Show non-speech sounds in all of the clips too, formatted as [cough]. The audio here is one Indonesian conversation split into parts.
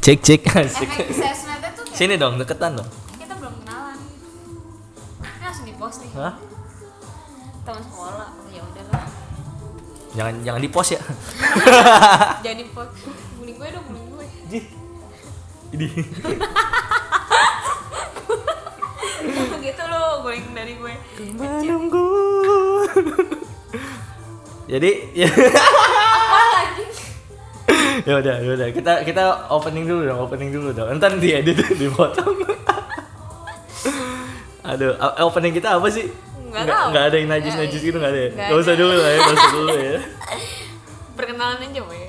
Cek cek asik. tuh Sini dong, deketan dong. kita belum kenalan ini langsung di post nih Hah? teman sekolah oh, ya udahlah Jangan jangan di post ya. [laughs] jadi post bully gue dong bully gue Ji. Ini. [laughs] gitu lo bullying dari gue Menunggu. [laughs] Jadi ya ya udah ya udah kita kita opening dulu dong opening dulu dong ntar diedit [laughs] dipotong aduh opening kita apa sih Nggak tahu. nggak ada yang najis najis gitu nggak ada ya Nggak nggak usah ada. dulu lah ya nggak usah dulu ya [laughs] perkenalan aja gue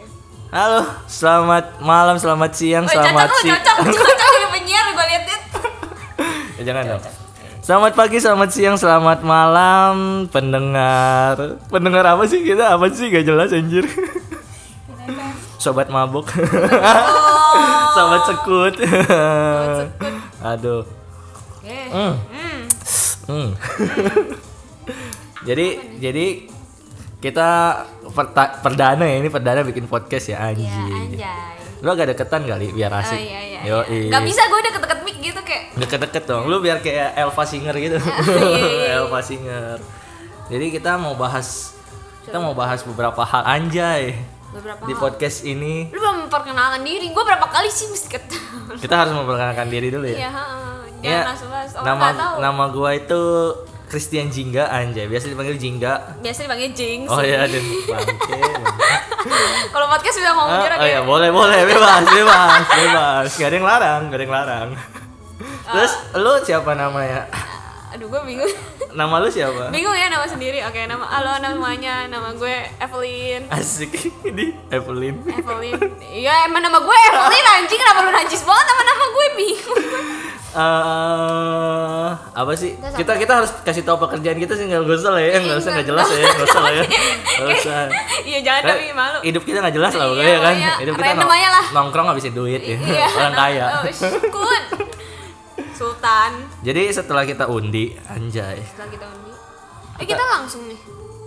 halo selamat malam selamat siang selamat siang cocok, [laughs] cocok penyiar gue liat liat. ya, jangan dong Selamat pagi, selamat siang, selamat malam pendengar. Pendengar apa sih kita? Apa sih gak jelas anjir. Sobat mabuk. [laughs] Sobat sekut. Aduh. Eh, Hmm. hmm. Hmm. [laughs] jadi jadi kita perta- perdana ya ini perdana bikin podcast ya Ya anjing. anjay. Lu agak deketan kali biar Oh asik. iya iya. Yo, iya. Gak bisa gue deket-deket mic gitu kayak. Deket-deket dong. Lu biar kayak Elva Singer gitu. [laughs] iya, Elva Singer. Jadi kita mau bahas kita mau bahas beberapa hal anjay Beberapa di hal. podcast ini. Lu belum memperkenalkan diri. Gue berapa kali sih mesti ketemu. Kita harus memperkenalkan diri dulu ya. Iya, heeh. Ya, langsung bahas. Oh, nama tahu. nama gua itu Christian Jingga anjay. Biasa dipanggil Jingga. Biasa dipanggil Jinx. Oh iya, dan bangke. [laughs] Kalau podcast sudah mau Ah, jujur oh iya, boleh boleh bebas bebas bebas. Gak ada yang larang, gak ada yang larang. Terus lu siapa namanya? Aduh, gue bingung. [laughs] Nama lu siapa? bingung ya nama sendiri. Oke, nama halo namanya nama gue Evelyn. Asik [laughs] ini Evelyn. Evelyn. Iya, emang nama gue Evelyn anjing kenapa lu najis banget sama nama gue bingung. eh apa sih? Terus Kita kita harus kasih tahu pekerjaan kita sih nggak usah lah ya, nggak usah nggak jelas ya, nggak usah lah ya, nggak usah. Iya, jangan tapi malu. Hidup kita nggak jelas lah Iya, pokoknya kan. pokoknya Hidup kita nongkrong habisin duit ya. Iya. Orang kaya. Sultan. Jadi setelah kita undi, anjay. Setelah kita undi. Eh, kita langsung nih.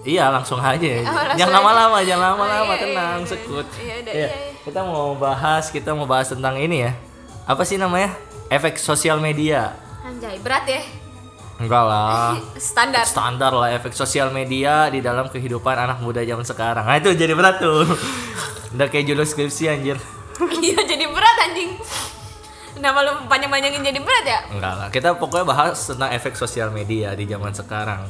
Iya langsung aja. Oh, langsung jangan lama-lama, jangan lama-lama, Oh, iya, tenang, iya, iya. sekut. Iya, Iya. iya, iya. Kita mau bahas, kita mau bahas tentang ini ya. Apa sih namanya? Efek sosial media. Anjay, berat ya. Enggak lah. [laughs] Standar. Standar lah efek sosial media di dalam kehidupan anak muda zaman sekarang. Nah itu jadi berat tuh. [laughs] Udah kayak judul skripsi anjir. Iya, jadi. Kenapa lu panjang-panjangin jadi berat ya? Enggak lah. Kita pokoknya bahas tentang efek sosial media di zaman sekarang.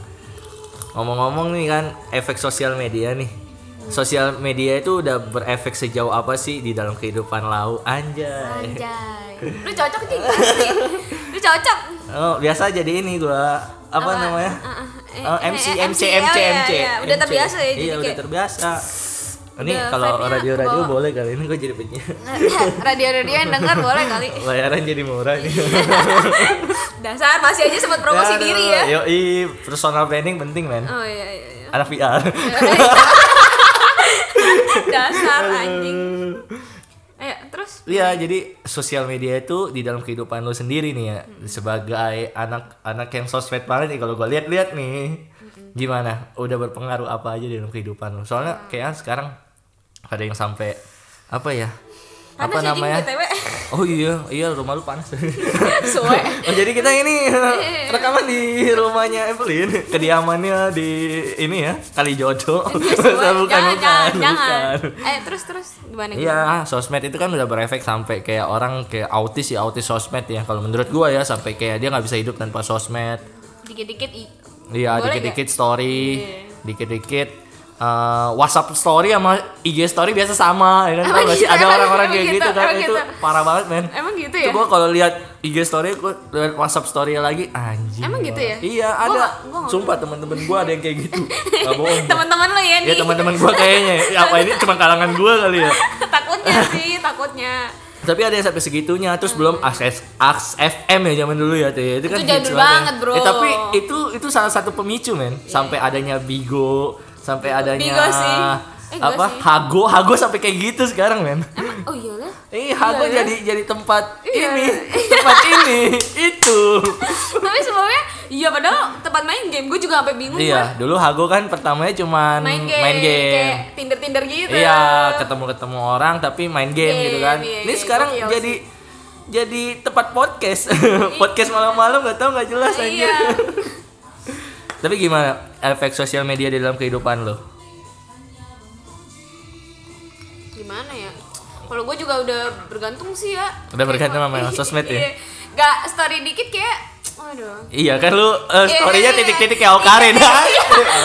Ngomong-ngomong nih kan efek sosial media nih. Sosial media itu udah berefek sejauh apa sih di dalam kehidupan lau anjay. Anjay. Lu cocok sih. [laughs] Lu cocok. Oh, biasa jadi ini gua apa, namanya? Ah, ah, eh, Oh, eh, MC, eh, MC, oh, MC, iya, MC. iya. Udah MC. terbiasa ya jadi Iya, udah terbiasa. Ini kalau radio-radio kebawa. boleh kali ini gue jadi penyiar. [laughs] radio-radio yang denger boleh kali. Bayaran jadi murah nih. [laughs] Dasar masih aja sempat promosi Aduh, diri ya. Yoi, personal branding penting, men. Oh iya iya iya. Anak VR. [laughs] Dasar anjing. Ayo, terus Iya, jadi sosial media itu di dalam kehidupan lo sendiri nih ya, sebagai anak-anak yang sosmed banget nih kalau gue lihat-lihat nih. Gimana? Udah berpengaruh apa aja di dalam kehidupan lo? Soalnya kayak sekarang ada yang sampai apa ya? apa Panas anjing, namanya? BTW. [laughs] Oh iya, iya rumah lu panas. [laughs] Suwe. oh, jadi kita ini [laughs] rekaman di rumahnya Evelyn, kediamannya di ini ya, Kali Jodo. Suwe. bukan, jangan, bukan, jangan, jangan. bukan. Eh, terus terus gimana? Iya, sosmed itu kan udah berefek sampai kayak orang kayak autis ya, autis sosmed ya. Kalau menurut gua ya sampai kayak dia nggak bisa hidup tanpa sosmed. Dikit-dikit Iya, Boleh dikit-dikit story, Iya. dikit-dikit eh, WhatsApp story sama IG story biasa sama, ya kan? Tau Emang gak sih gitu, ada emang- orang-orang kayak gitu, gitu kan? Itu gitu. parah banget, men. Emang gitu Itu ya? gua kalau lihat IG story gua lihat WhatsApp story lagi anjing. Emang gitu ya? Iya, Gua ada. gua nggak Sumpah teman-teman gua ada yang kayak gitu. [laughs] Gak bohong. gua. Teman-teman lo ya nih. Ya teman-teman gua kayaknya. Ya, apa ini cuma kalangan gua kali ya? [laughs] takutnya sih, takutnya. Tapi ada yang sampai segitunya, terus belum akses aks FM ya zaman dulu ya tuh. ya. Itu kan Itu jadul banget ya. bro. Eh, tapi itu itu salah satu pemicu, men. Sampai adanya Bigo, sampai adanya Bigo sih. Eh, apa? sih. Hago, Hago sampai kayak gitu sekarang, men. Oh iya lah. Eh, Hago Iya, ya? jadi jadi tempat [laughs] Iya. ini, tempat ini, itu. Tapi sebelumnya Iya padahal tempat main game gue juga sampai bingung Iya, dulu Hago kan pertamanya cuman main game, main game. kayak Tinder Tinder gitu. Iya, ketemu-ketemu orang tapi main game Game, gitu kan. iya, Ini iya, sekarang gokil jadi jadi tempat podcast. [laughs] podcast malam-malam gak tahu nggak jelas anjir. [laughs] Tapi gimana efek sosial media di dalam kehidupan lo? Gimana ya? Kalau gue juga udah bergantung sih ya. Udah bergantung sama sosmed ya? Iya. Gak story dikit kayak, waduh. Iya kan lu uh, story-nya Iya. titik-titik kayak Okarin. [laughs]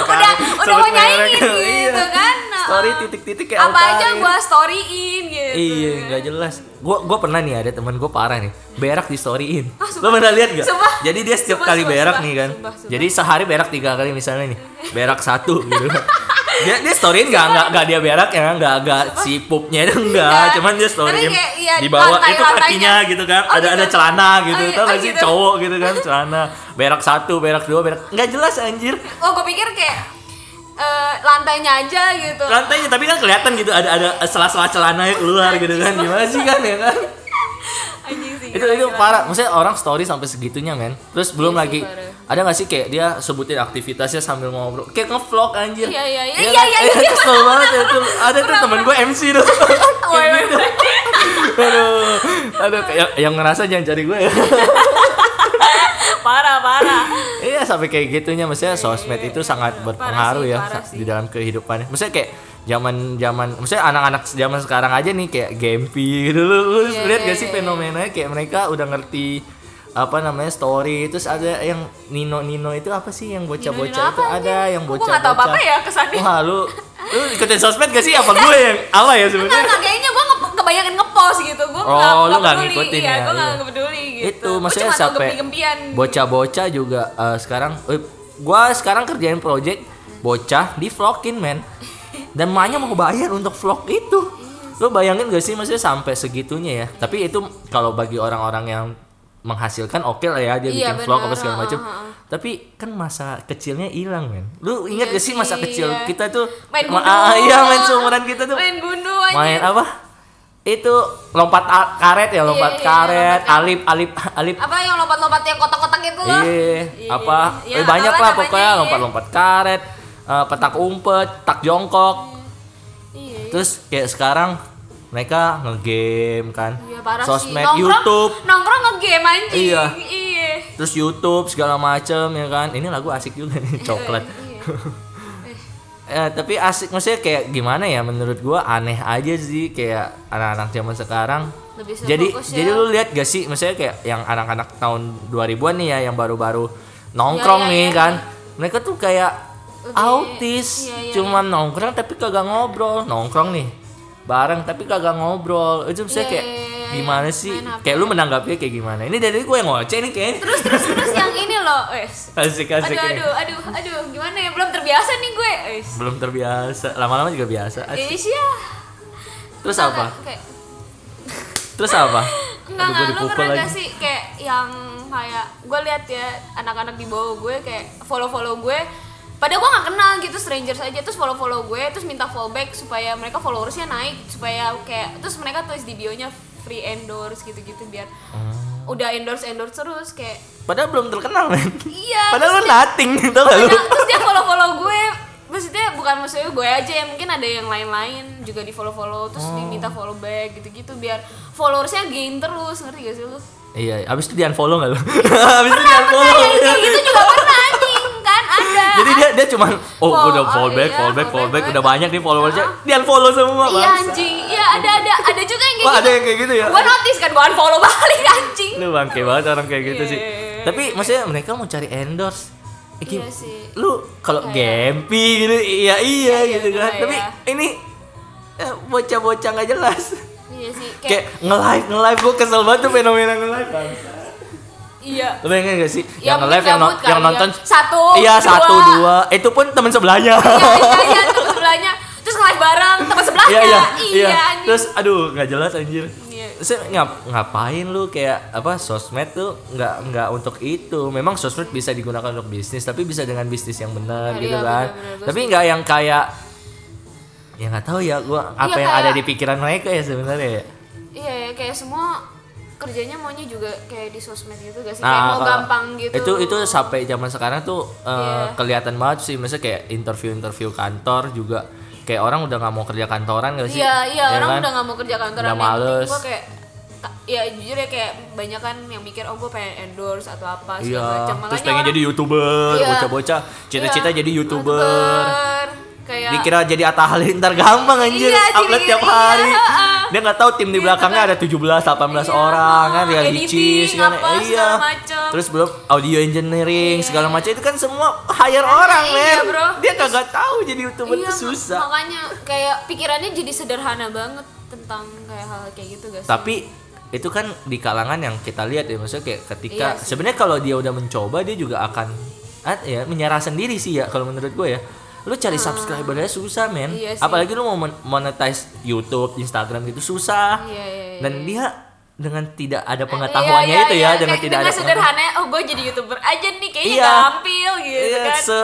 udah udah mau nyanyiin gitu Iya. kan Nah, Story uh, titik-titik kayak apa aja gua storyin gitu Iya, nggak jelas. Gua gua pernah nih ada teman gua parah nih, berak di storyin. Ah. Lo pernah lihat gak? Jadi dia setiap kali berak nih kan. Jadi sehari berak tiga kali misalnya nih. [laughs] Berak satu gitu. dia dia storyin nggak nggak nggak dia berak ya nggak nggak si pupnya itu nggak cuman dia Tapi storyin kayak, iya, di bawah lantai- itu kakinya gitu kan. Oh, ada gitu. ada celana gitu. Oh, iya, tau oh, gitu. cowok gitu kan celana. Berak satu berak dua berak nggak jelas anjir. Oh gue pikir kayak eh, lantainya aja gitu. Lantainya tapi kan kelihatan gitu. Ada ada sela-sela celana yang keluar gitu kan. Gimana sih kan ya kan itu itu parah. Maksudnya orang story sampai segitunya men. Terus belum Iya lagi parah. ada gak sih kayak dia sebutin aktivitasnya sambil ngobrol? Kayak ngevlog anjir. Iya, iya, iya, kan? iya, iya, Eh, [laughs] iya. kesel banget ya tuh. Ada tuh temen gue MC tuh. [laughs] Kayak gitu. aduh. Aduh kayak yang ngerasa jangan cari gue ya [laughs] [laughs] parah parah. Iya sampai kayak gitunya. Maksudnya sosmed itu sangat berpengaruh sih, ya di dalam kehidupan maksudnya kayak zaman zaman maksudnya anak-anak zaman sekarang aja nih kayak Gempi gitu. Lu, lu Iya, lihat iya, gak sih iya, fenomenanya? Kayak mereka udah ngerti apa namanya story. Terus ada yang Nino Nino itu apa sih yang bocah-bocah itu ada yang Gua bocah nggak tahu apa-apa ya kesannya. wah lu lu ikutin sosmed gak sih? Apa gue yang apa ya sebenarnya? enggak, kebanyakan ngepost gitu. Gue Oh, lu nggak peduli. ngikutin iya, ya, gue nggak iya. peduli gitu. Itu maksudnya sampai bocah-bocah juga eh, sekarang eh, gua sekarang kerjain project bocah di vlogin men. Dan maknya mau bayar untuk vlog itu. Lo bayangin gak sih maksudnya sampai segitunya ya? Tapi itu kalau bagi orang-orang yang menghasilkan oke lah ya dia Iya, bikin vlog apa segala macam tapi kan masa kecilnya hilang men. Lu ingat Iya gak sih masa kecil iya. kita tuh main Ma- gundu ah, iya main seumuran kita tuh. Main gundu aja main apa itu lompat karet ya lompat iya, karet lompat karet. alip alip alip apa yang lompat-lompat yang kotak-kotak itu loh Iya, Iya, apa? iya, eh, banyak apa lah pokoknya iya. lompat-lompat karet, eh, petak umpet, tak jongkok. iya iya. Terus kayak sekarang mereka ngegame kan, Iya, sosmed, sih. Nongkrong- YouTube, nongkrong nge-game anjing Iya. iya terus YouTube segala macem ya kan. Ini lagu asik juga nih, coklat. Iya. [laughs] Eh, tapi asik maksudnya kayak gimana ya menurut gua aneh aja sih kayak anak-anak zaman sekarang. Lebih Jadi ya. jadi lu lihat gak sih maksudnya kayak yang anak-anak tahun 2000-an nih ya yang baru-baru nongkrong Iya, iya, nih iya. kan. Mereka tuh kayak Lebih- autis, iya, iya, cuman nongkrong tapi kagak ngobrol. Nongkrong nih bareng tapi kagak ngobrol. Itu Iya, misalnya kayak iya, gimana sih? Main HP. Kayak lu menanggapinya kayak gimana? Ini dari gue yang ngoceh nih kayaknya. terus terus terus yang ini loh wes Asik asik aduh aduh aduh aduh gimana ya belum terbiasa nih gue wes Belum terbiasa. Lama-lama juga biasa. Asik. Iya Terus apa? kayak Terus apa? [laughs] Enggak, enggak, lu pernah lagi. gak sih kayak yang kayak gue lihat ya anak-anak di bawah gue kayak follow-follow gue Padahal gue gak kenal gitu strangers aja terus follow-follow gue terus minta fallback supaya mereka followersnya naik supaya kayak terus mereka tulis di bionya free endorse gitu-gitu biar Hmm. udah endorse endorse terus kayak Padahal belum terkenal men. iya Padahal lu nothing [laughs] tau gak lu? terus dia follow-follow gue maksudnya bukan maksudnya gue aja ya mungkin ada yang lain-lain juga di follow-follow terus Oh. diminta follow back gitu-gitu biar followersnya gain terus ngerti gak sih lu Iya, abis itu di unfollow gak lu? [laughs] abis itu di unfollow. kayak kayak gitu juga pernah ada Jadi dia dia cuman oh Follow, udah oh, fallback, iya, fallback, fallback, fallback, udah fallback. banyak nih followersnya, di unfollow semua iya anjing iya ada ada ada juga yang kayak Wah gitu ada yang kayak gitu ya? gue notice kan gue unfollow [laughs] balik anjing Lu bangke banget orang kayak gitu Iya, sih. iya, iya, Tapi maksudnya mereka mau cari endorse. Eh, iya sih Lu kalau gempi gitu, iya iya Iya, gitu iya, kan. Tapi iya. ini eh, bocah-bocah nggak jelas. iya sih kayak Kayak nge-live, nge-live gue kesel banget tuh fenomena nge-live. Iya Lu bayangin gak sih? Ya, yang nge-live yang, mungkin non- gabut yang kali ya. nonton Satu, Iya, dua. satu, dua. Itu pun teman sebelahnya. iya iya iya teman sebelahnya terus nge-live bareng teman sebelahnya Iya, iya. Iya. anjing Terus aduh, nggak jelas anjir. Iya. Terus ngap ngapain lu kayak apa sosmed tuh nggak nggak untuk itu. Memang sosmed bisa digunakan untuk bisnis, tapi bisa dengan bisnis yang benar Iya, gitu iya, kan. benar-benar. Gua Tapi nggak yang kayak ya nggak tahu ya gua apa Iya, yang ada di pikiran mereka ya sebenarnya ya. iya ya, kayak semua kerjanya maunya juga kayak di sosmed gitu gak sih? Nah, kayak mau kalau- gampang gitu. Itu itu sampai zaman sekarang tuh eh, Iya. kelihatan banget sih, misalnya kayak interview-interview kantor juga kayak orang udah nggak mau kerja kantoran gak sih? Iya, iya, Ya orang kan? udah gak mau kerja kantoran Udah males. Gua kayak ya jujur ya kayak banyak kan yang mikir oh gue pengen endorse atau apa Iya, segala macam. terus pengen orang- jadi youtuber, Iya. bocah-bocah cita-cita Iya, jadi youtuber. YouTuber. Kayak Dikira jadi Atta Halilintar gampang anjir, Iya, upload jadi- tiap iya, hari. heeh. Dia nggak tahu tim di Gitu belakangnya kan. ada 17 18 Iya, orang kan reality editing, cheese kan. apa, Iya. Terus belum audio engineering Iya. segala macam itu kan semua hire orang, iya, men. bro. Dia kagak tahu jadi youtuber iya, itu susah. Makanya kayak pikirannya jadi sederhana banget tentang kayak hal kayak gitu sih? Tapi itu kan di kalangan yang kita lihat ya maksudnya kayak ketika Iya sebenarnya kalau dia udah mencoba dia juga akan ah, ya menyerah sendiri sih ya kalau menurut gue ya lu cari subscribernya susah men. Iya sih. apalagi lu mau mon- monetize YouTube Instagram gitu susah. Iya, iya, iya. dan dia dengan tidak ada pengetahuannya Iya, iya, itu iya, ya dengan kayak tidak ada dengan sederhana oh gue jadi youtuber aja nih kayaknya Iya. gampil gitu Iya, kan. se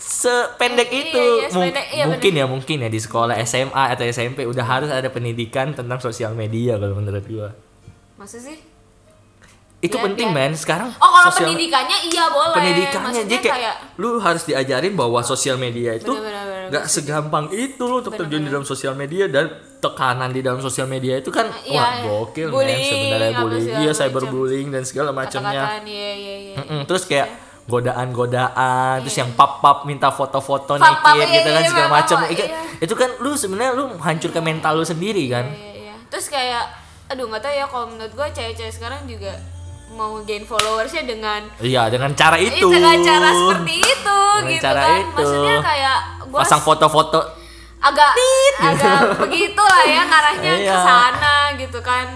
sependek Iya, itu. iya, Mung- sependek, iya, mungkin ya mungkin ya di sekolah SMA atau SMP udah harus ada pendidikan tentang sosial media kalau menurut gua. Masa sih itu Iya, penting iya. men. Sekarang oh kalau sosial- pendidikannya iya boleh. Pendidikannya Maksudnya jadi kayak, lu harus diajarin bahwa sosial media itu nggak segampang itu lu untuk terjun di dalam sosial media dan tekanan di dalam sosial media itu kan Iya, wah iya. gokil men. Bullying, sebenarnya bullying. iya cyberbullying dan segala macamnya kata-kataan iya iya iya Mm-mm, terus kayak godaan-godaan terus yang pap-pap minta foto-foto iya, gitu kan iya, segala macam iya. itu kan lu sebenarnya lu menghancurkan mental lu sendiri kan. Iya, iya, iya. terus kayak aduh nggak tahu ya kalau menurut gue cewek-cewek sekarang juga mau gain followersnya dengan iya dengan cara itu. dengan cara seperti itu Dengan gitu cara kan. itu. maksudnya kayak gue pasang foto-foto. agak agak [laughs] begitulah ya ngarahnya ke Iya. sana gitu kan.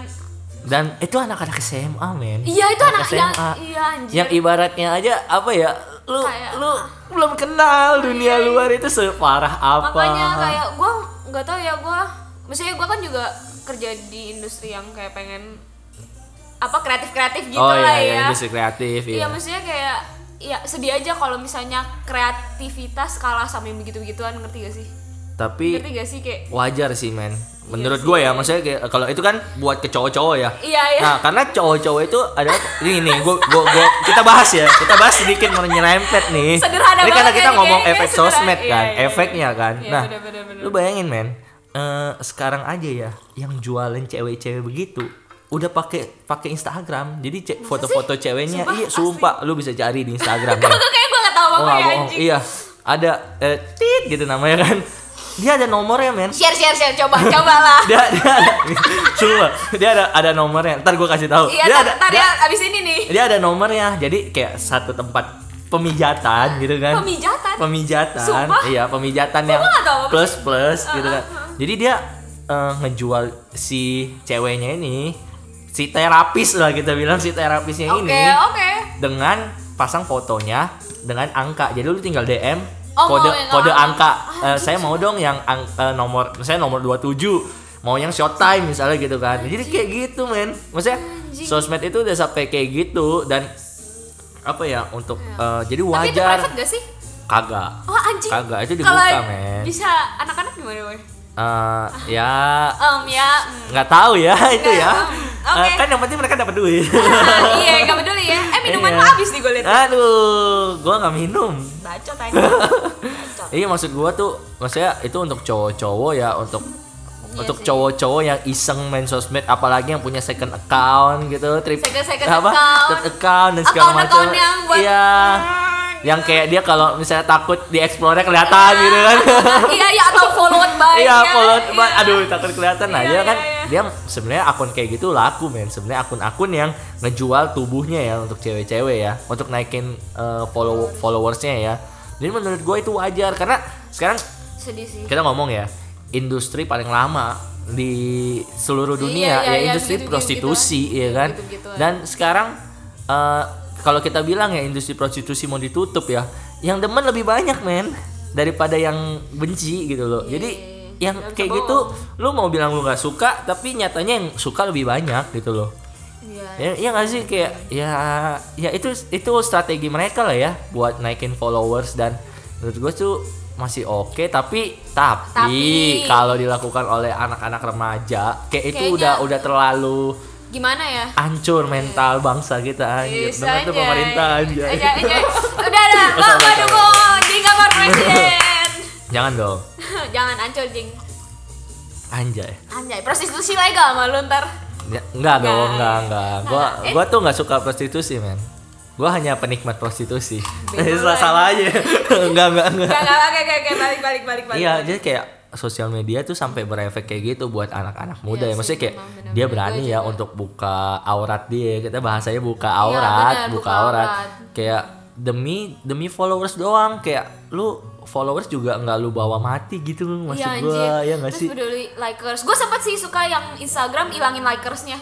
Dan itu anak-anak SMA men. Iya itu anak yang SMA iya anjir. Yang ibaratnya aja apa ya lu Kayak- lu belum kenal dunia luar itu separah apa makanya kayak gue nggak tahu ya gue maksudnya gue kan juga kerja di industri yang kayak pengen apa kreatif kreatif gitu oh lah iya, iya ya industri kreatif iya iya maksudnya kayak ya sedih aja kalau misalnya kreativitas kalah sama yang begitu begituan ngerti gak sih tapi ngerti gak sih kayak wajar sih men menurut Iya gue ya maksudnya kayak kalau itu kan buat ke cowok-cowok ya iya iya Nah, karena cowok-cowok itu adalah ini nih, gua, gua, gua, kita bahas ya, kita bahas sedikit menyerempet nih. Sederhana ini karena kita ya, ngomong kayak- efek kayak sederhana. sosmed Iya, kan, iya, iya. efeknya kan. Iya, nah, bener, bener, bener. lu bayangin men, eh, sekarang aja ya, yang jualan cewek-cewek begitu, udah pakai pakai Instagram, jadi ce- foto-foto ceweknya, Sumpah, iya sumpah, lu bisa cari di Instagram. [laughs] Ya. kayak gue gak tau Oh, apa ya anjing. Iya, ada eh, tit gitu namanya kan. Dia ada nomornya men. Share share share coba coba lah dia [laughs] dia ada cuma dia ada ada nomornya. Ntar gue kasih tahu. Iya dia tar, ada tar dia, ya abis ini nih. dia ada nomornya. Jadi kayak satu tempat pemijatan gitu kan. Pemijatan? pemijatan. Sumpah? iya pemijatan yang tahu apa plus plus gitu Uh, kan. jadi dia eh, ngejual si ceweknya ini si terapis lah kita bilang si terapisnya oke ini oke dengan pasang fotonya dengan angka. Jadi lu tinggal DM Oh, kode mau kode angka. angka. Eh, saya mau dong yang ang- eh, nomor saya nomor 27 mau yang showtime misalnya gitu kan. Jadi kayak gitu men. Maksudnya sosmed itu udah sampai kayak gitu dan apa ya untuk eh, jadi Iya. tapi itu wajar. private gak sih? Kagak. Oh anjing. Kagak, itu dibuka, men. bisa anak-anak gimana boy? Eh, ya. Um ya mm. nggak tahu ya [laughs] itu ya Eh, kan yang penting mereka dapat duit. [laughs] Iya gak peduli ya. Eh minuman Iya. lo habis nih gue liat. Aduh gua nggak minum. Bacot [laughs] aja bacot. Iya maksud gua tuh maksudnya itu untuk cowok-cowok ya untuk Iya untuk cowok-cowok yang iseng main sosmed apalagi yang punya second account gitu trip Second- second apa? account. third account dan segala macam. buat iya yang kayak dia kalau misalnya takut di explore kelihatan gitu kan [laughs] iya iya atau followed by iya ya. followed by Iya. aduh takut kelihatan Iya, aja iya, kan iya. dia sebenarnya akun kayak gitu laku men sebenarnya akun-akun yang ngejual tubuhnya ya untuk cewek-cewek ya untuk naikin eh, follow followersnya ya jadi menurut gue itu wajar karena sekarang sedih sih kita ngomong ya industri paling lama di seluruh dunia iya, ya iya, industri begitu, prostitusi gitu-gituan. ya kan Gitu-gituan. dan sekarang eh, kalau kita bilang ya industri prostitusi mau ditutup ya yang demen lebih banyak men daripada yang benci gitu loh. Jadi yang Nggak bisa kayak gitu lu mau bilang lu nggak suka tapi nyatanya yang suka lebih banyak gitu loh. Iya. Ya ya nggak sih? Kayak ya ya itu itu strategi mereka lah ya buat naikin followers dan menurut gue tuh masih oke tapi tapi, Tapi- kalau dilakukan oleh anak-anak remaja kayak itu Kayaknya- udah udah terlalu gimana ya hancur mental bangsa kita anjir Yes, dengan tuh anjay. pemerintah anjay Anjay, anjay. udah dah bapak dukung jing kamar presiden jangan dong jangan ancur jing anjay anjay prostitusi legal mah lu ntar Ya, enggak dong, Enggak. enggak, enggak. Gua eh. gua tuh enggak suka prostitusi, men. Gua hanya penikmat prostitusi. [laughs] Salah, salah aja. enggak, [laughs] enggak, enggak. Gak, gak, oke, oke, oke, balik, balik, balik, balik. Iya, jadi kayak sosial media tuh sampai berefek kayak gitu buat anak-anak muda Iya ya. Maksudnya kayak emang bener-bener dia berani ya juga. untuk buka aurat dia. Kita bahasanya buka Iya, aurat, bener, buka buka aurat. aurat. Kayak demi demi followers doang kayak lu followers juga nggak lu bawa mati gitu maksud Iya, gua anjir. ya nggak sih peduli likers. Gue sempet sih suka yang Instagram ilangin likersnya.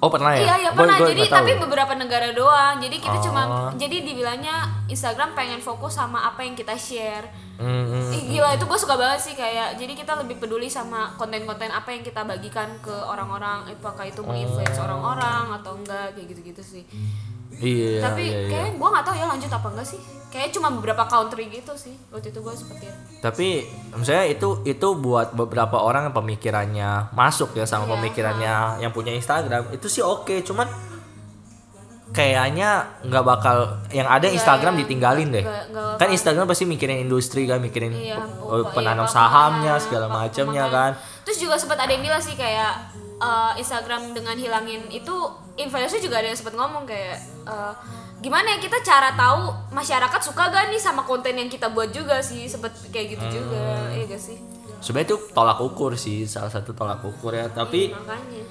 Oh pernah ya Iya, iya pernah. jadi tapi beberapa negara doang. Jadi kita Oh. cuma jadi dibilangnya Instagram pengen fokus sama apa yang kita share. Hmm. Ih, gila itu gue suka banget sih kayak jadi kita lebih peduli sama konten-konten apa yang kita bagikan ke orang-orang apakah itu menginfluence Oh. orang-orang atau enggak kayak gitu-gitu sih iya tapi iya, iya. kayak gue nggak tahu ya lanjut apa enggak sih. Kayak cuma beberapa country gitu sih waktu itu gue seperti itu. Tapi misalnya itu itu buat beberapa orang yang pemikirannya masuk ya sama Iya, pemikirannya yang punya Instagram itu sih oke cuman kayaknya nggak bakal yang ada Nggak, Instagram iya. ditinggalin deh. Nggak- nggak kan Instagram pasti mikirin industri kan mikirin Iya, oh, penanam iya, sahamnya makanya, segala macamnya kan. Terus juga sempat ada yang bilang sih kayak eh, Instagram dengan hilangin itu influencer juga ada yang sempat ngomong kayak eh, gimana ya kita cara tahu masyarakat suka gak nih sama konten yang kita buat juga sih? Sempet kayak gitu juga Hmm. iya gak sih? Sebenarnya itu tolak ukur sih salah satu tolak ukur ya. Tapi makanya.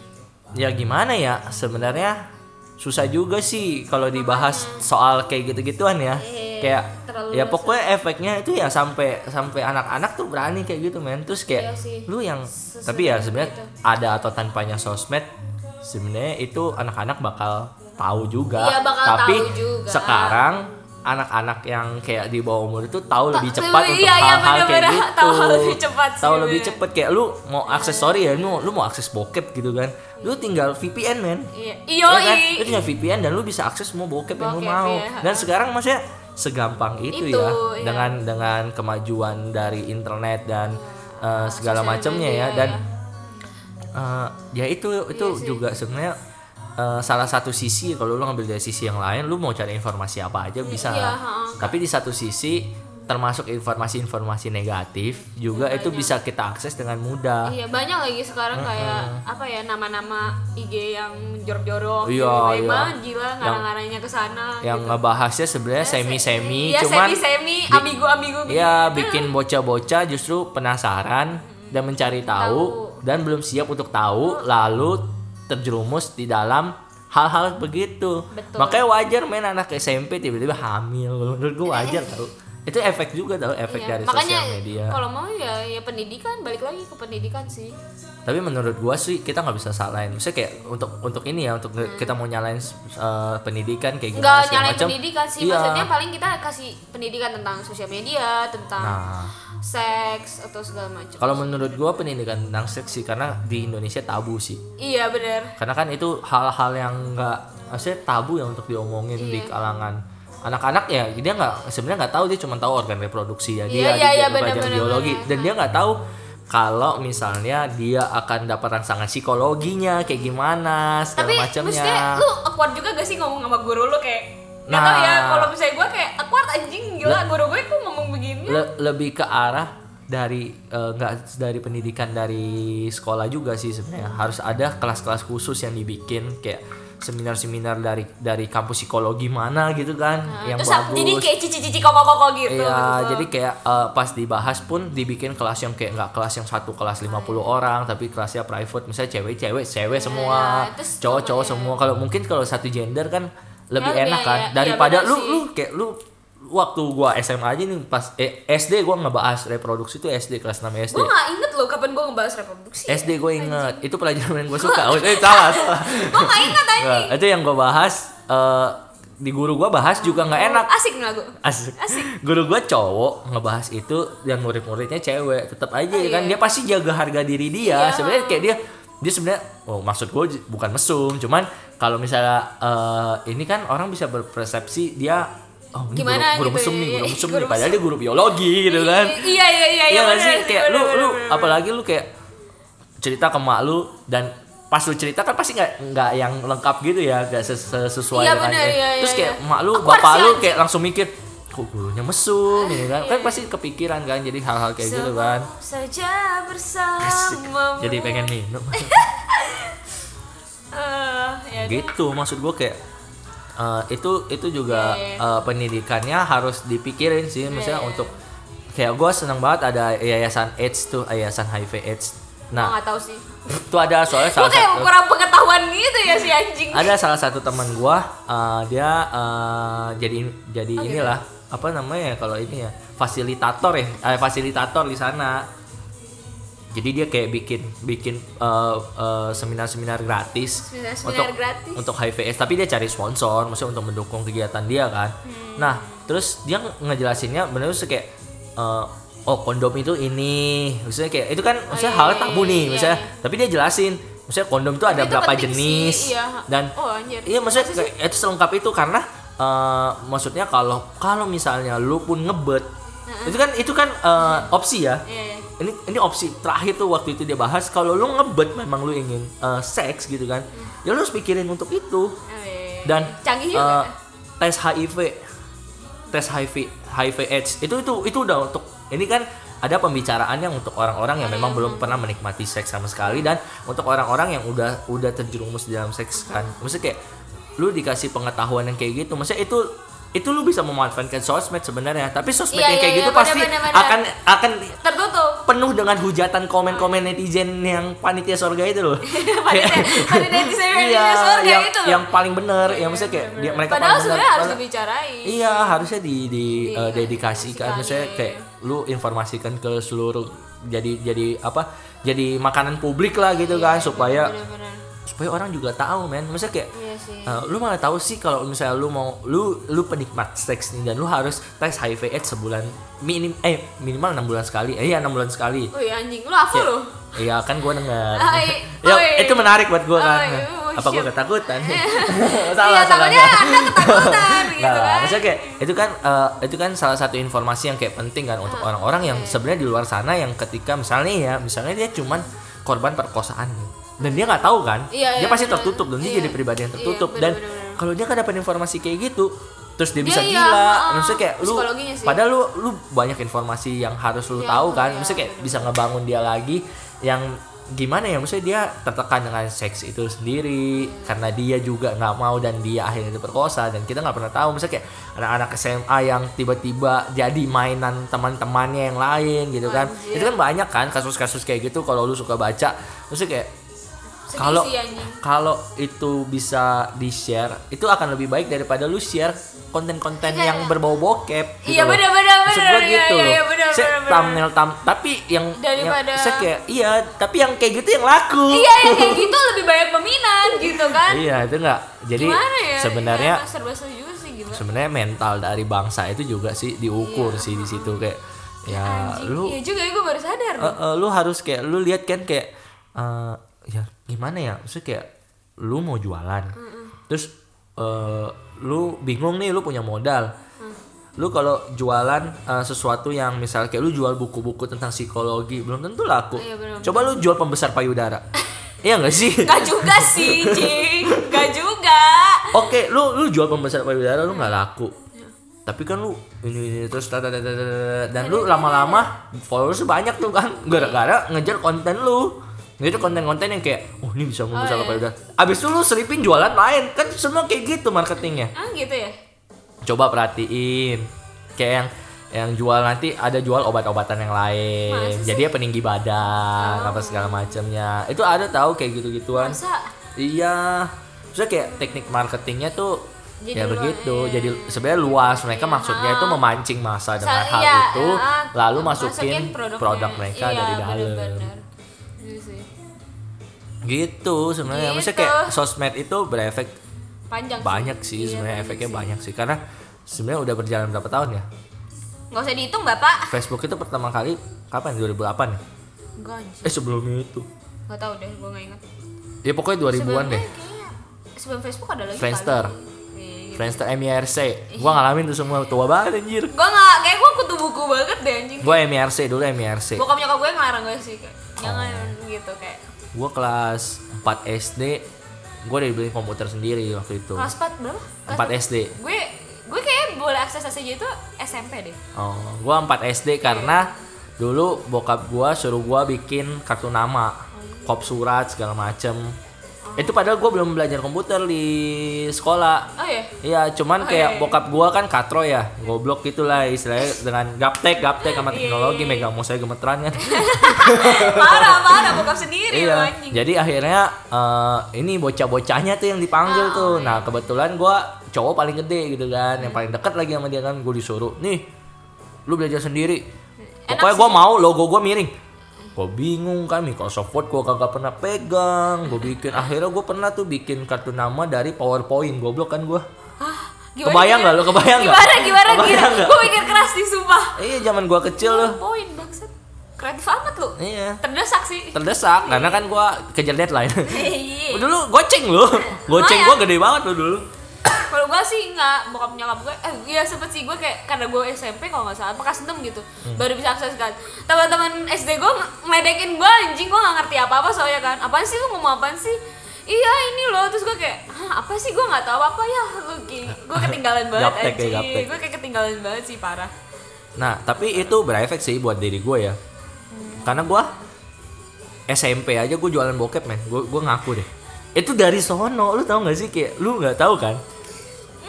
ya gimana ya sebenarnya susah juga sih kalau dibahas soal kayak gitu-gituan ya. Iya, kayak terlalu ya pokoknya efeknya itu ya sampai sampai anak-anak tuh berani kayak gitu men. Terus kayak Iya sih. lu yang Sesuatu tapi ya sebenarnya gitu. ada atau tanpanya sosmed sebenarnya itu anak-anak bakal tahu juga Iya, bakal tapi tahu juga. sekarang anak-anak yang kayak di bawah umur itu tahu lebih Ta- cepat iya, untuk iya, hal-hal kayak bener-bener gitu [laughs] tahu lebih cepat sih, tahu lebih cepet kayak lu mau akses story ya lu lu mau akses bokep gitu kan lu tinggal VPN men iya Ya kan? iyo Lu tinggal VPN dan lu bisa akses semua bokep yang lu Bokep, mau. iya. Dan sekarang maksudnya segampang itu, Itu, ya iya. dengan dengan kemajuan dari internet dan eh, segala macamnya ya dan ya. Eh, ya itu itu Iya juga sebenarnya eh, salah satu sisi kalau lu ngambil dari sisi yang lain lu mau cari informasi apa aja bisa. iya. Tapi di satu sisi termasuk informasi-informasi negatif juga itu bisa kita akses dengan mudah. Iya banyak lagi sekarang kayak apa ya nama-nama IG yang jorok-jorok Iya, gitu. iya. Gila ngarang-ngarangnya ke sana Yang gitu. ngebahasnya sebenarnya semi-semi Iya cuman semi-semi, ambigu-ambigu gitu. Iya, bikin bocah-bocah justru penasaran dan mencari tahu, dan belum siap untuk tahu, lalu terjerumus di dalam hal-hal begitu. Betul. Makanya wajar main anak SMP tiba-tiba hamil. Menurut gua wajar tau. Itu efek juga tau, efek Iya, dari Makanya sosial media. kalau mau ya ya pendidikan balik lagi ke pendidikan sih. Tapi menurut gua sih kita nggak bisa salahin. Maksudnya kayak untuk untuk ini ya, untuk kita mau nyalain uh, pendidikan kayak gimana segala nyalain macam. pendidikan sih, Iya. maksudnya paling kita kasih pendidikan tentang sosial media, tentang Nah, seks atau segala macam. kalau menurut gua pendidikan tentang seks sih karena di Indonesia tabu sih. Iya benar. karena kan itu hal-hal yang nggak maksudnya tabu ya untuk diomongin di Iya. kalangan anak-anak ya dia nggak sebenarnya nggak tahu dia cuma tahu organ reproduksi ya Iya, dia iya, iya, dia belajar biologi benar. dan dia nggak tahu kalau misalnya dia akan dapat rangsangan psikologinya kayak gimana segala Tapi macamnya maksudnya lu awkward juga gak sih ngomong sama guru lu kayak Nggak Nah. tahu ya kalau misalnya gue kayak awkward anjing gila guru gue kok ngomong begini Le- lebih ke arah dari eh, nggak dari pendidikan dari sekolah juga sih sebenarnya harus ada kelas-kelas khusus yang dibikin kayak seminar-seminar dari dari kampus psikologi mana gitu kan Nah, yang terus bagus jadi kayak cici-cici koko-koko gitu Iya, gitu. jadi kayak eh, pas dibahas pun dibikin kelas yang kayak nggak kelas yang satu kelas 50 orang, tapi kelasnya private, misalnya cewek-cewek, cewek semua, Iya, terus cowok-cowok ya. semua. Kalau mungkin kalau satu gender kan lebih Ya, enak iya, kan iya. daripada Iya, benar lu sih. lu kayak lu waktu gua SMA aja nih pas eh, SD gua ngebahas reproduksi itu SD kelas 6 SD. gue gak inget loh kapan gue ngebahas reproduksi SD gue inget, itu pelajaran yang gue suka. Oh, eh, salah, salah. gue gak inget anjing Nggak, itu yang gue bahas eh, di guru gua bahas juga nggak enak. asik nih lagu Asik. Asik. Guru gue cowok ngebahas itu dan murid-muridnya cewek. Tetap aja Oh, ya kan iya. dia pasti jaga harga diri dia. Iya. Sebenarnya kayak dia dia sebenarnya oh maksud gue bukan mesum, cuman kalau misalnya eh, ini kan orang bisa berpersepsi dia oh ini Gimana guru, guru gitu mesum ya, nih, guru iya, mesum guru nih padahal dia guru biologi gitu kan. iya iya iya Iya nggak bener sih? kayak lu lu apalagi lu kayak cerita ke mak lu dan pas lu cerita kan pasti nggak nggak yang lengkap gitu ya nggak ses- ses- sesuai Iya, dengan bener, iya, iya, terus kayak iya. mak lu bapak lu kayak langsung mikir kok gurunya mesum gitu kan? Kan pasti kepikiran kan jadi hal-hal kayak gitu kan. saja bersama jadi pengen minum. [laughs] Eh, ya gitu maksud gue kayak eh, itu itu juga Iya, iya. eh, pendidikannya harus dipikirin sih. Misalnya Iya, iya. untuk kayak gue seneng banget ada yayasan AIDS tuh yayasan HIV AIDS. Nah nggak tahu sih. itu ada soalnya [laughs] salah kayak satu kurang pengetahuan gitu ya si anjing. Ada salah satu teman gua eh, dia eh, jadi jadi Oh, gitu. inilah apa namanya ya kalau ini ya fasilitator ya eh, fasilitator di sana jadi dia kayak bikin bikin eh, eh, seminar-seminar gratis Seminar-seminar untuk gratis. untuk HIVS tapi dia cari sponsor maksudnya untuk mendukung kegiatan dia kan Hmm. nah terus dia nge- ngejelasinnya bener tuh kayak eh, oh kondom itu ini maksudnya kayak itu kan maksudnya iya, hal iya, tabu iya, nih iya, misalnya iya. tapi dia jelasin maksudnya kondom itu ada itu berapa penting sih, jenis iya. dan Oh, anjir. iya maksudnya kayak itu selengkap itu karena eh, maksudnya kalau kalau misalnya lu pun ngebet itu kan itu kan eh, opsi ya Iya, iya. ini ini opsi terakhir tuh waktu itu dia bahas kalau lu ngebet memang lu ingin eh, seks gitu kan ya lu harus pikirin untuk itu Oh, iya, iya. dan canggih juga eh, tes HIV tes HIV HIV AIDS itu itu itu udah untuk ini kan ada pembicaraan yang untuk orang-orang yang memang belum pernah menikmati seks sama sekali dan untuk orang-orang yang udah udah terjerumus dalam seks kan maksudnya kayak lu dikasih pengetahuan yang kayak gitu maksudnya itu itu lu bisa memanfaatkan sosmed sebenarnya tapi sosmed Iya, yang kayak iya, gitu iya, pasti benar, benar, akan akan tertutup penuh dengan hujatan komen-komen netizen yang panitia sorga itu loh. [laughs] Panitia- panitia iya, sorga yang, itu loh. yang paling bener, yang maksudnya kayak dia, mereka padahal bener. sebenarnya harus dibicarain Iya, harusnya di di Iya, eh, dedikasikan iya, kayak iya. lu informasikan ke seluruh jadi jadi apa? Jadi makanan publik lah gitu kan supaya Iya, bener-bener supaya orang juga tahu men. Maksudnya kayak iya sih eh, lu malah tahu sih kalau misalnya lu mau lu lu penikmat seks nih dan lu harus tes HIV AIDS sebulan minim eh minimal enam bulan sekali. Eh iya enam bulan sekali. oh iya anjing lu hafal Ya, lo Iya kan gue denger. Ah, i- [laughs] ya oh, iya. itu menarik buat gue kan. Oh, iya, oh, Apa gue shit. ketakutan? [laughs] iya takutnya anda ketakutan [laughs] gitu Nah, kan maksudnya kayak itu kan eh, itu kan salah satu informasi yang kayak penting kan Ah, untuk orang-orang yang sebenarnya di luar sana yang ketika misalnya ya misalnya dia cuman korban perkosaan dan dia nggak tahu kan Iya, dia iya, pasti benar. tertutup dan dia Iya. jadi pribadi yang Iya, tertutup benar, dan benar, benar. kalau dia nggak dapat informasi kayak gitu terus dia Dia bisa iya, gila ah, maksudnya kayak lu padahal lu lu banyak informasi yang harus lu Iya, tahu kan iya, maksudnya kayak benar. bisa ngebangun dia lagi yang gimana ya maksudnya dia tertekan dengan seks itu sendiri karena dia juga nggak mau dan dia akhirnya diperkosa dan kita nggak pernah tahu misalnya kayak anak-anak SMA yang tiba-tiba jadi mainan teman-temannya yang lain gitu kan Anjir. itu kan banyak kan kasus-kasus kayak gitu kalau lu suka baca maksudnya kayak kalau kalau itu bisa di share itu akan lebih baik daripada lu share konten-konten Iya, yang iya. berbau bokep gitu Iya, loh. benar, benar, benar, iya, gitu iya, loh. iya, benar, Saya benar. thumbnail tam tapi yang Daripada- yang, saya kayak iya tapi yang kayak gitu yang laku iya yang kayak gitu lebih banyak peminat gitu kan iya itu enggak jadi gimana ya sebenarnya ya, serba juga sih gimana sebenarnya mental dari bangsa itu juga sih diukur sih di situ kayak ya Iya. Anjing, lu iya juga ya gue baru sadar Eh, eh, lu harus kayak lu lihat kan kayak eh, ya gimana ya maksudnya kayak lu mau jualan terus eh, lu bingung nih lu punya modal Mm. lu kalau jualan eh, sesuatu yang misal kayak lu jual buku-buku tentang psikologi belum tentu laku Iya, benar, coba lu jual pembesar payudara [laughs] iya gak sih Gak juga sih, Cing. Gak juga. Oke, lu lu jual pembesar payudara lu nggak laku. Iya. Tapi kan lu ini, ini terus dan lu lama-lama followers banyak tuh kan gara-gara ngejar konten lu. Ngejar konten-konten yang kayak oh ini bisa membesar Oh, iya. payudara. Abis itu lu selipin jualan lain kan semua kayak gitu marketingnya. Ah gitu ya? Coba perhatiin kayak yang yang jual nanti ada jual obat-obatan yang lain. Masa? Jadi ya peninggi badan apa segala macamnya. Itu ada tahu kayak gitu-gituan. Masa? Iya. Maksudnya kayak teknik marketingnya tuh Jadi ya begitu. iya. Jadi sebenarnya luas. Mereka Iya. maksudnya itu memancing masa dengan Sa- hal iya, itu, ah, lalu masukin, produknya. produk mereka Iya, dari dalam. bener-bener. Iya sih. Gitu sebenarnya. Maksudnya Gitu. kayak sosmed itu berefek Panjang banyak sih Iya, sebenarnya efeknya sih. banyak sih karena sebenarnya udah berjalan berapa tahun ya? Nggak usah dihitung, Bapak. Facebook itu pertama kali kapan? 2008 ya? Enggak anjir. Eh sebelumnya itu. Nggak tahu deh, gue nggak ingat. Ya pokoknya 2000-an deh. Kayaknya sebelum Facebook ada lagi Friendster. kali. Iya, gitu. Friendster MIRC. Gua ngalamin tuh semua tua banget anjir. Gue nggak, kayak gue kutu buku banget deh anjing. Gua MIRC dulu MIRC. Bokap nyokap gue ngelarang gue sih kayak jangan Oh. gitu kayak Gua kelas 4 SD gue udah dibeli komputer sendiri waktu itu. Kelas 4 berapa? 4 Kelas SD gue gue kayak boleh akses aja itu SMP deh. Oh gue 4 SD karena dulu bokap gue suruh gue bikin kartu nama kop surat segala macem itu padahal gue belum belajar komputer di sekolah oh ya Iya, cuman Oh, kayak iya, iya. bokap gua kan katro ya, goblok gitulah istilahnya dengan gaptek gaptek sama Iya, teknologi, iya, megang mouse saya gemeteran kan. [laughs] parah parah bokap sendiri iya. anjing Jadi akhirnya eh, ini bocah-bocahnya tuh yang dipanggil Ah, tuh. oh, Nah, kebetulan gua cowok paling gede gitu kan, yang paling dekat lagi sama dia kan, gue disuruh, "Nih, lu belajar sendiri." Enak Pokoknya gua mau logo gua miring. Gue bingung kan Microsoft Word gue kagak pernah pegang Gue bikin Akhirnya gue pernah tuh bikin kartu nama dari PowerPoint Goblok kan gue Hah? Kebayang nggak lo? Kebayang? Gimana gimana Kebayang gimana? nggak? Gue mikir keras sih sumpah. Iya zaman gua kecil loh. Poin bangsat. Kreatif amat lu. Iya. Terdesak sih. Terdesak karena kan gua kejar deadline. Iya. dulu goceng lo. Goceng gua gede banget lo dulu. Gue sih nggak bokap nyokap gue, eh iya sempet sih gue kayak karena gue SMP kalau nggak salah, bekas 6 gitu, Hmm. baru bisa akses kan. Teman-teman SD gue ngeledekin gue anjing gue nggak ngerti apa-apa soalnya kan. Apaan sih lu ngomong apaan sih? Iya ini loh, terus gue kayak, Hah, apa sih gue nggak tahu apa ya lu gue ketinggalan [laughs] banget ya, anjing, gue kayak ketinggalan banget sih parah. Nah, tapi itu berefek sih buat diri gue ya. Karena gua SMP aja gue jualan bokep men. Gue gua ngaku deh. Itu dari sono, lu tau gak sih kayak lu nggak tahu kan?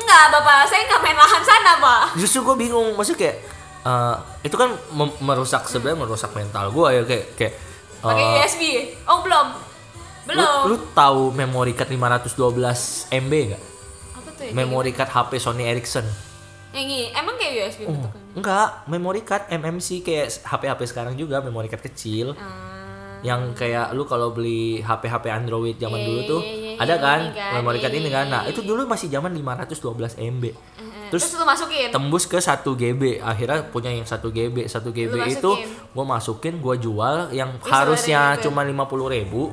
Enggak bapak, saya nggak main lahan sana pak. Justru gue bingung, maksudnya kayak eh, itu kan merusak sebenarnya merusak mental gue ya kayak kayak Pakai eh, USB? Oh belum, lu, belum. lu tahu memory card 512 MB gak? apa tuh ya? Memory card HP Sony Ericsson. Yang ini, emang kayak USB Oh, enggak, memory card MMC kayak HP-HP sekarang juga memory card kecil. Ah. Yang kayak lu kalau beli HP-HP Android zaman Iya, dulu iya, tuh iya, ada iya, kan? memory card ini kan. Nah, itu dulu masih zaman 512 MB. Terus, Terus lu masukin? tembus ke 1 GB akhirnya punya yang 1 GB 1 GB Lu itu gue masukin gue jual yang harusnya gitu? cuma 50.000 ribu.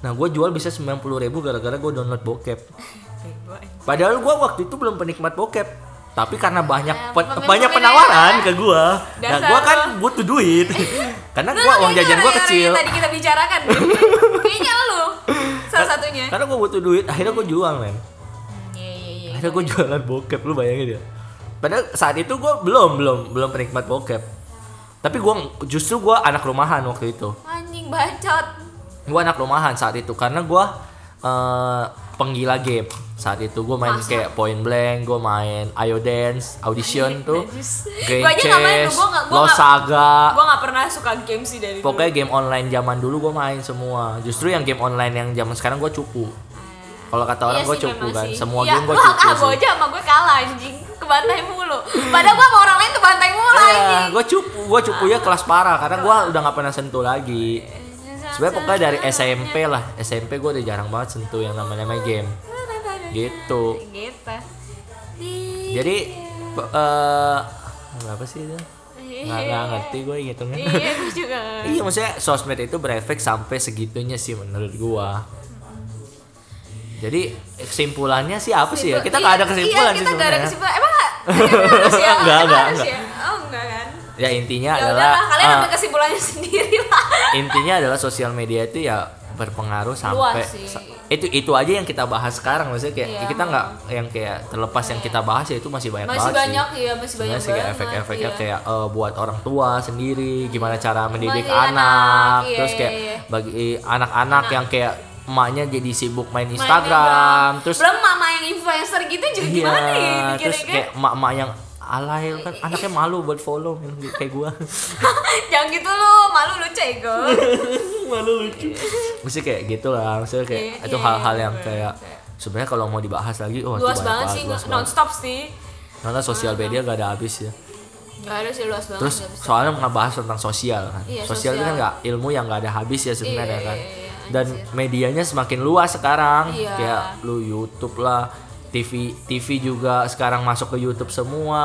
Nah gue jual bisa 90.000 ribu gara-gara gue download bokep. [laughs] Padahal gue waktu itu belum penikmat bokep tapi karena banyak Eh, pe- pemain- banyak penawaran daerah. ke gue nah gue kan butuh duit [laughs] karena gue uang jajan gue kecil yang tadi kita bicarakan. [laughs] Kayaknya lu salah satunya. karena gue butuh duit akhirnya gue jual men Iya iya iya. akhirnya gue jualan bokep lu bayangin ya padahal saat itu gue belum belum belum penikmat bokep tapi gue justru gue anak rumahan waktu itu Anjing bacot. gue anak rumahan saat itu karena gue eh, penggila game saat itu gue main Masa? kayak Point Blank gue main Ayo Dance Audition tuh. Game Chess nggak- Saga Gua nggak pernah suka game sih dari pokoknya game online zaman dulu gue main semua justru yang game online yang zaman sekarang gue cupu kalau kata orang Iya gue cupu kan sih. semua Iya, game gue cupu sih aja sama gue kalah anjing. Kebantai mulu. Padahal gua sama orang lain kebantai mulu Iya, anjing. gue cupu, gue cupu ya kelas parah karena gue udah nggak pernah sentuh lagi. Sebenarnya pokoknya dari SMP lah, SMP gue udah jarang banget sentuh yang namanya main game. Gitu. Gitu. Jadi eh apa sih itu? Nggak, nggak ngerti gue ngitungnya. Iya, gue juga. [laughs] iya maksudnya sosmed itu berefek sampai segitunya sih menurut gue. Jadi kesimpulannya sih apa sih ya? Kita nggak ada kesimpulan iya, sih kita nggak ada sebenarnya. kesimpulan. Emang [laughs] nggak? Ya? Nggak, Emang nggak, harus nggak. ya? Oh enggak kan? Ya intinya Ya adalah udahlah, kalian ambil kesimpulannya [laughs] sendiri lah. intinya adalah sosial media itu ya berpengaruh sampai itu itu aja yang kita bahas sekarang maksudnya kayak Iya. kita nggak yang kayak terlepas yang kita bahas ya itu masih banyak Masih banget banyak sih. ya, masih banyak sih kayak efek-efeknya iya. kayak eh, buat orang tua sendiri gimana cara mendidik anak, anak, iya, terus kayak iya, iya. bagi anak-anak yang kayak emaknya jadi sibuk main Main Instagram Instagram. terus belum mama yang influencer gitu juga iya gimana ya terus kayak emak-emak yang alay kan anaknya malu buat follow yang kayak gua [laughs] jangan gitu lu malu lu cego [laughs] malu lucu maksudnya kayak gitu lah maksudnya kayak Iya, itu iya, hal-hal iya, yang bener. kayak sebenarnya kalau mau dibahas lagi oh itu luas banyak banget sih luas non banget. stop sih karena sosial media gak ada habis ya nggak ada sih luas banget terus soalnya ngebahas tentang sosial kan Iya, sosial itu kan sosial. nggak ilmu yang gak ada habis ya sebenarnya Iya, kan iya, iya, dan anjir. medianya semakin luas sekarang Iya. kayak lu YouTube lah TV TV juga sekarang masuk ke YouTube semua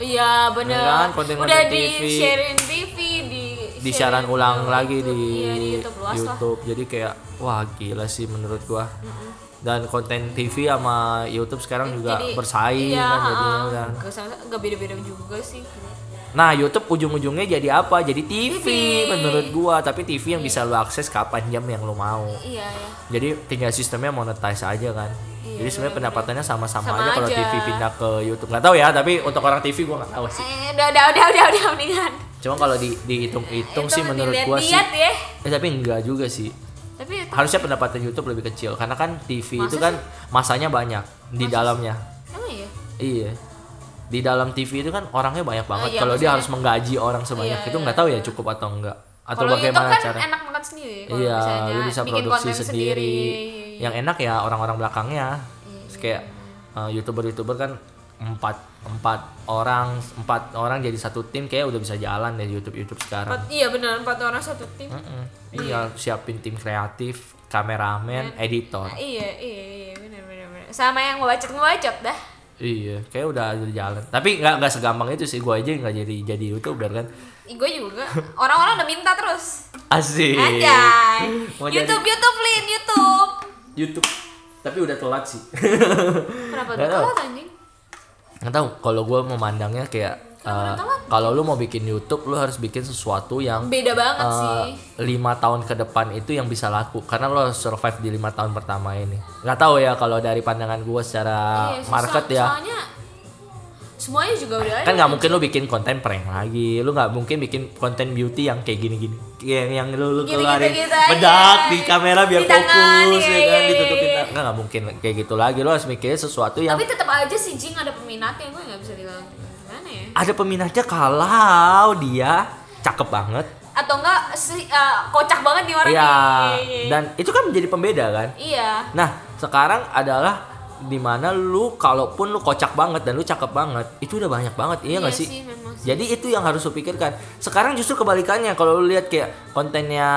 iya bener kan, konten-konten udah TV. di sharein TV di di siaran ulang ke lagi di, iya, di YouTube luas lah YouTube. jadi kayak wah gila sih menurut gua dan konten TV sama YouTube sekarang juga Jadi, bersaing iya, kan jadinya kan nggak beda-beda juga sih Nah, YouTube ujung-ujungnya jadi apa? Jadi TV, TV. menurut gua, tapi TV yang bisa lu akses kapan jam yang lu mau. iya ya Jadi tinggal sistemnya monetize aja kan. Jadi sebenarnya pendapatannya sama-sama Sama aja kalau aja. TV pindah ke YouTube. Nggak tahu ya, tapi untuk orang TV gua nggak tahu sih. eh, udah udah udah udah udah mendingan Cuma kalau di dihitung-hitung Itu sih menurut gua sih. ya Eh, tapi enggak juga sih. tapi itu Harusnya pendapatan YouTube lebih kecil karena kan TV Masa itu kan masanya banyak di Masa dalamnya. emang iya Iya. Di dalam TV itu kan orangnya banyak banget. iya, kalau dia harus menggaji orang sebanyak Iya, itu iya, nggak tahu ya iya. cukup atau enggak. Atau kalau bagaimana kan cara? enak makan sendiri Iya, misalnya lu bisa bikin produksi konten sendiri. Iya, Yang enak ya orang-orang belakangnya. Iya, Terus kayak uh, youtuber-youtuber kan empat empat orang empat orang jadi satu tim kayak udah bisa jalan deh YouTube YouTube sekarang. Empat- iya benar empat orang satu tim Mm-mm. Iya, siapin tim kreatif, kameramen, editor. Nah, iya iya iya benar benar benar sama yang ngebacot ngebacot dah Iya, kayak udah udah jalan. Tapi nggak nggak segampang itu sih. Gue aja nggak jadi jadi youtuber kan. Gue juga orang-orang udah minta terus Asik. Anjay jadi YouTube YouTube Lin YouTube YouTube. Tapi udah telat sih. kenapa tahu. telat anjing nggak tahu. Kalau gue memandangnya kayak uh, kalau lu mau bikin YouTube, lu harus bikin sesuatu yang beda banget uh, sih lima tahun ke depan itu yang bisa laku karena lo harus survive di lima tahun pertama ini nggak tahu ya kalau dari pandangan gue secara Iya, market ya soalnya semuanya juga udah kan nggak mungkin lu bikin konten prank lagi. Lu nggak mungkin bikin konten beauty yang kayak gini-gini. Yang yang lu, lu keluarin gitu bedak di kamera biar Di tangan, fokus iya, ya kan? iya, ditutupin iya. tangan. nggak nggak mungkin kayak gitu lagi. Lu harus mikirin sesuatu yang tapi tetap aja sih Jing ada peminatnya. Gue nggak bisa bilang gimana ya. Ada peminatnya kalau dia cakep banget. Atau enggak si, eh, kocak banget nih orang Iya, nih. dan itu kan menjadi pembeda kan? Iya. Nah, sekarang adalah di mana lu kalaupun lu kocak banget dan lu cakep banget, itu udah banyak banget, iya nggak sih? memang sih. Jadi itu yang harus lu pikirkan. Sekarang justru kebalikannya kalau lu lihat kayak kontennya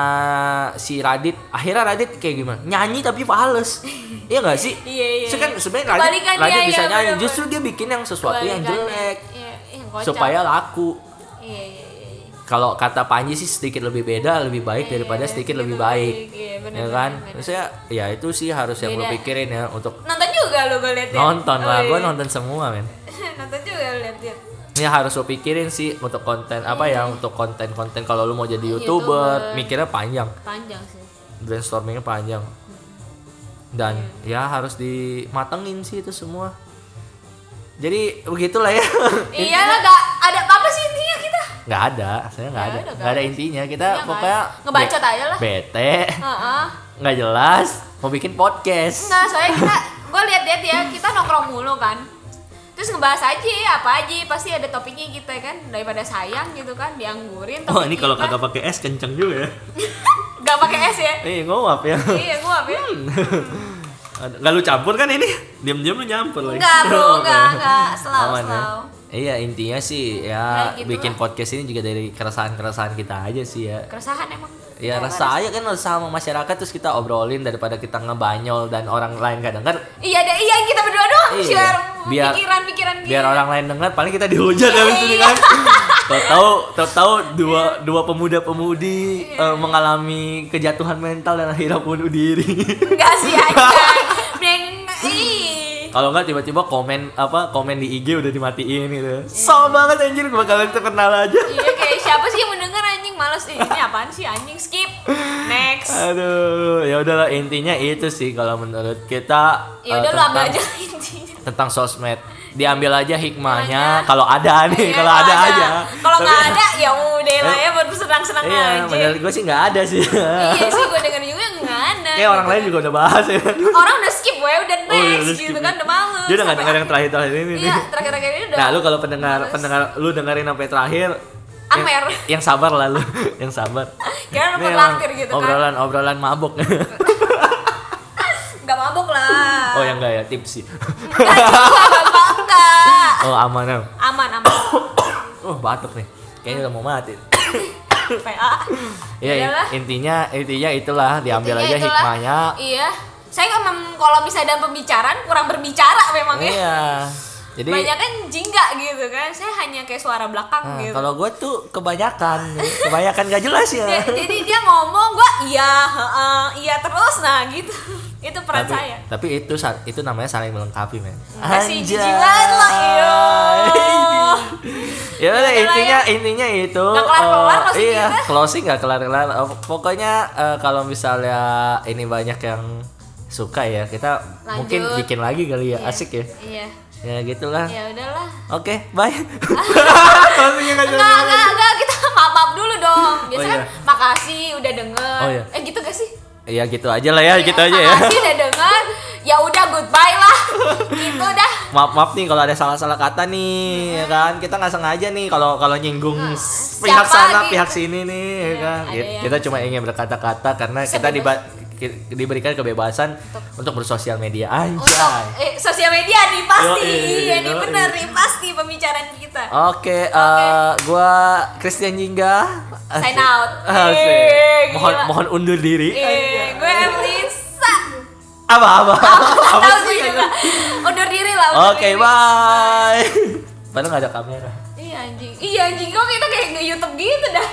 si Radit, akhirnya Radit kayak gimana? Nyanyi tapi fals. [laughs] iya nggak sih? Iya, iya, Terus kan iya. sebenarnya Radit, Radit iya, bisa nyanyi, bener-bener. justru dia bikin yang sesuatu yang jelek iya, yang kocak. supaya laku. iya iya iya iya. Kalau kata Panji sih sedikit lebih beda, lebih baik daripada Iya, sedikit lebih lebih baik. baik, iya, bener, ya kan? bener, bener. Maksudnya ya itu sih harus yang lu Beda. pikirin ya untuk nonton juga lo gue liat nonton lah Oh, gue iya. nonton semua men. [laughs] Nonton juga lo liat liat ini harus lo pikirin sih untuk konten apa ya untuk konten-konten. Kalau lu mau jadi youtuber, YouTuber. mikirnya panjang. Panjang sih. Brainstormingnya panjang. Dan ya harus dimatengin sih itu semua. Jadi begitulah ya. Iya lah gak ada apa sih intinya kita nggak ada saya nggak Nggak ada nggak ada intinya kita Iya, pokoknya nggak. Ngebacot aja lah. bete nggak jelas mau bikin podcast Enggak, soalnya kita gue liat-liat ya, kita nongkrong mulu kan. Terus ngebahas aja apa aja, pasti ada topiknya kita kan daripada sayang gitu kan, dianggurin. oh ini kalau kagak pakai es kenceng juga ya [laughs] Gak pakai es ya? eh ngomap ya iya, gua apa ya? Ada- Nggak lu campur kan ini? Diam-diam lu nyampur lagi. Enggak, bro, [laughs] Oke. enggak, enggak. Selalu, ya? selalu. Iya intinya sih ya Nah, gitu bikin lah. podcast ini juga dari keresahan-keresahan kita aja sih ya. Keresahan emang. Ya rasa aja kan resah sama masyarakat terus kita obrolin daripada kita ngebanyol dan orang lain gak denger. Iya, ada iya kita berdua doang Iya. share Biar- pikiran-pikiran Biar kita. orang lain denger paling kita dihujat habis ini Iya. kan. Tahu tahu tahu dua dua pemuda-pemudi Iya. eh, mengalami kejatuhan mental dan akhirnya bunuh diri. Enggak sih anjay. Neng [laughs] ih. Kalau nggak tiba-tiba komen apa komen di IG udah dimatiin gitu. So banget anjir bakalan terkenal aja. Iya kayak siapa sih yang mendengar anjing males eh, ini apaan sih anjing skip. Next. Aduh, ya udahlah intinya itu sih kalau menurut kita Ya eh, udah ambil tentang- aja [laughs] intinya. tentang sosmed. Diambil aja hikmahnya kalau ada nih, Iya, kalau ada, aja. Kalau nggak ada ya udah lah ya buat senang-senang Iya, aja. menurut gue sih nggak ada sih. iya sih gue denger juga nggak ada. Kayak orang lain juga udah bahas ya. Orang udah skip gue udah Oh, iya, next udah gitu kan udah males. Dia udah nggak denger yang terakhir-terakhir ini nih. Iya, terakhir-terakhir ini udah. Nah, lu kalau pendengar pendengar lu dengerin sampai terakhir Amer. Yang, sabar lah lu, [laughs] yang sabar. Kira lu Ini mau emang traktir gitu kan. obrolan obrolan mabuk. [laughs] Gak mabuk lah. oh, yang enggak ya, tipsy. Enggak [laughs] enggak. Oh, aman em. Aman, aman. [coughs] Oh, batuk nih. Kayaknya udah mau mati. [coughs] PA. Ya, Yaudahlah. intinya intinya itulah diambil Intinya aja itulah. hikmahnya. Iya. Saya emang kalau misalnya dalam pembicaraan kurang berbicara memang ya. Iya. Jadi- banyak kan jingga gitu kan saya hanya kayak suara belakang Nah, gitu kalau gue tuh kebanyakan, kebanyakan gak jelas ya. Jadi dia ngomong gua iya heeh, iya terus nah gitu itu peran tapi, saya tapi itu itu namanya saling melengkapi men. Masih jijik banget lah, iyo. [laughs] ya udah Ya udah lah intinya ya. intinya itu. Nggak kelar-kelar eh, closing iya kita. closing nggak kelar kelar. pokoknya eh, kalau misalnya ini banyak yang suka ya kita mungkin Lanjut. bikin lagi kali ya Iya. asik ya. iya Ya gitulah. ya udahlah Oke, bye. [laughs] Closingnya nggak enggak enggak enggak kita maaf maaf dulu dong biasa Oh, kan iya. makasih udah denger Oh, iya. eh gitu gak sih Ya gitu aja lah ya, gitu aja ya. makasih udah denger ya udah goodbye lah [laughs] gitu dah maaf maaf nih kalau ada salah-salah kata nih ya kan kita nggak sengaja nih kalau kalau nyinggung pihak siapa sana gitu. pihak sini nih ya Iya, kan Ya, yang- kita cuma ingin berkata-kata karena kita Sebebas. diba- ki- diberikan kebebasan untuk bersosial media untuk anjay eh, sosial media nih pasti Yoi, ya nih pasti pembicaraan kita Oke, eh, gua Christian Jingga. Sign out. Asik. Eh, Mohon gila. mohon undur diri. eh gue Emlisa Apa apa? apa tahu sih? [laughs] undur diri lah undur Oke, diri. bye. Padahal nggak ada kamera. iya anjing iya anjing kok kita kayak nge YouTube gitu dah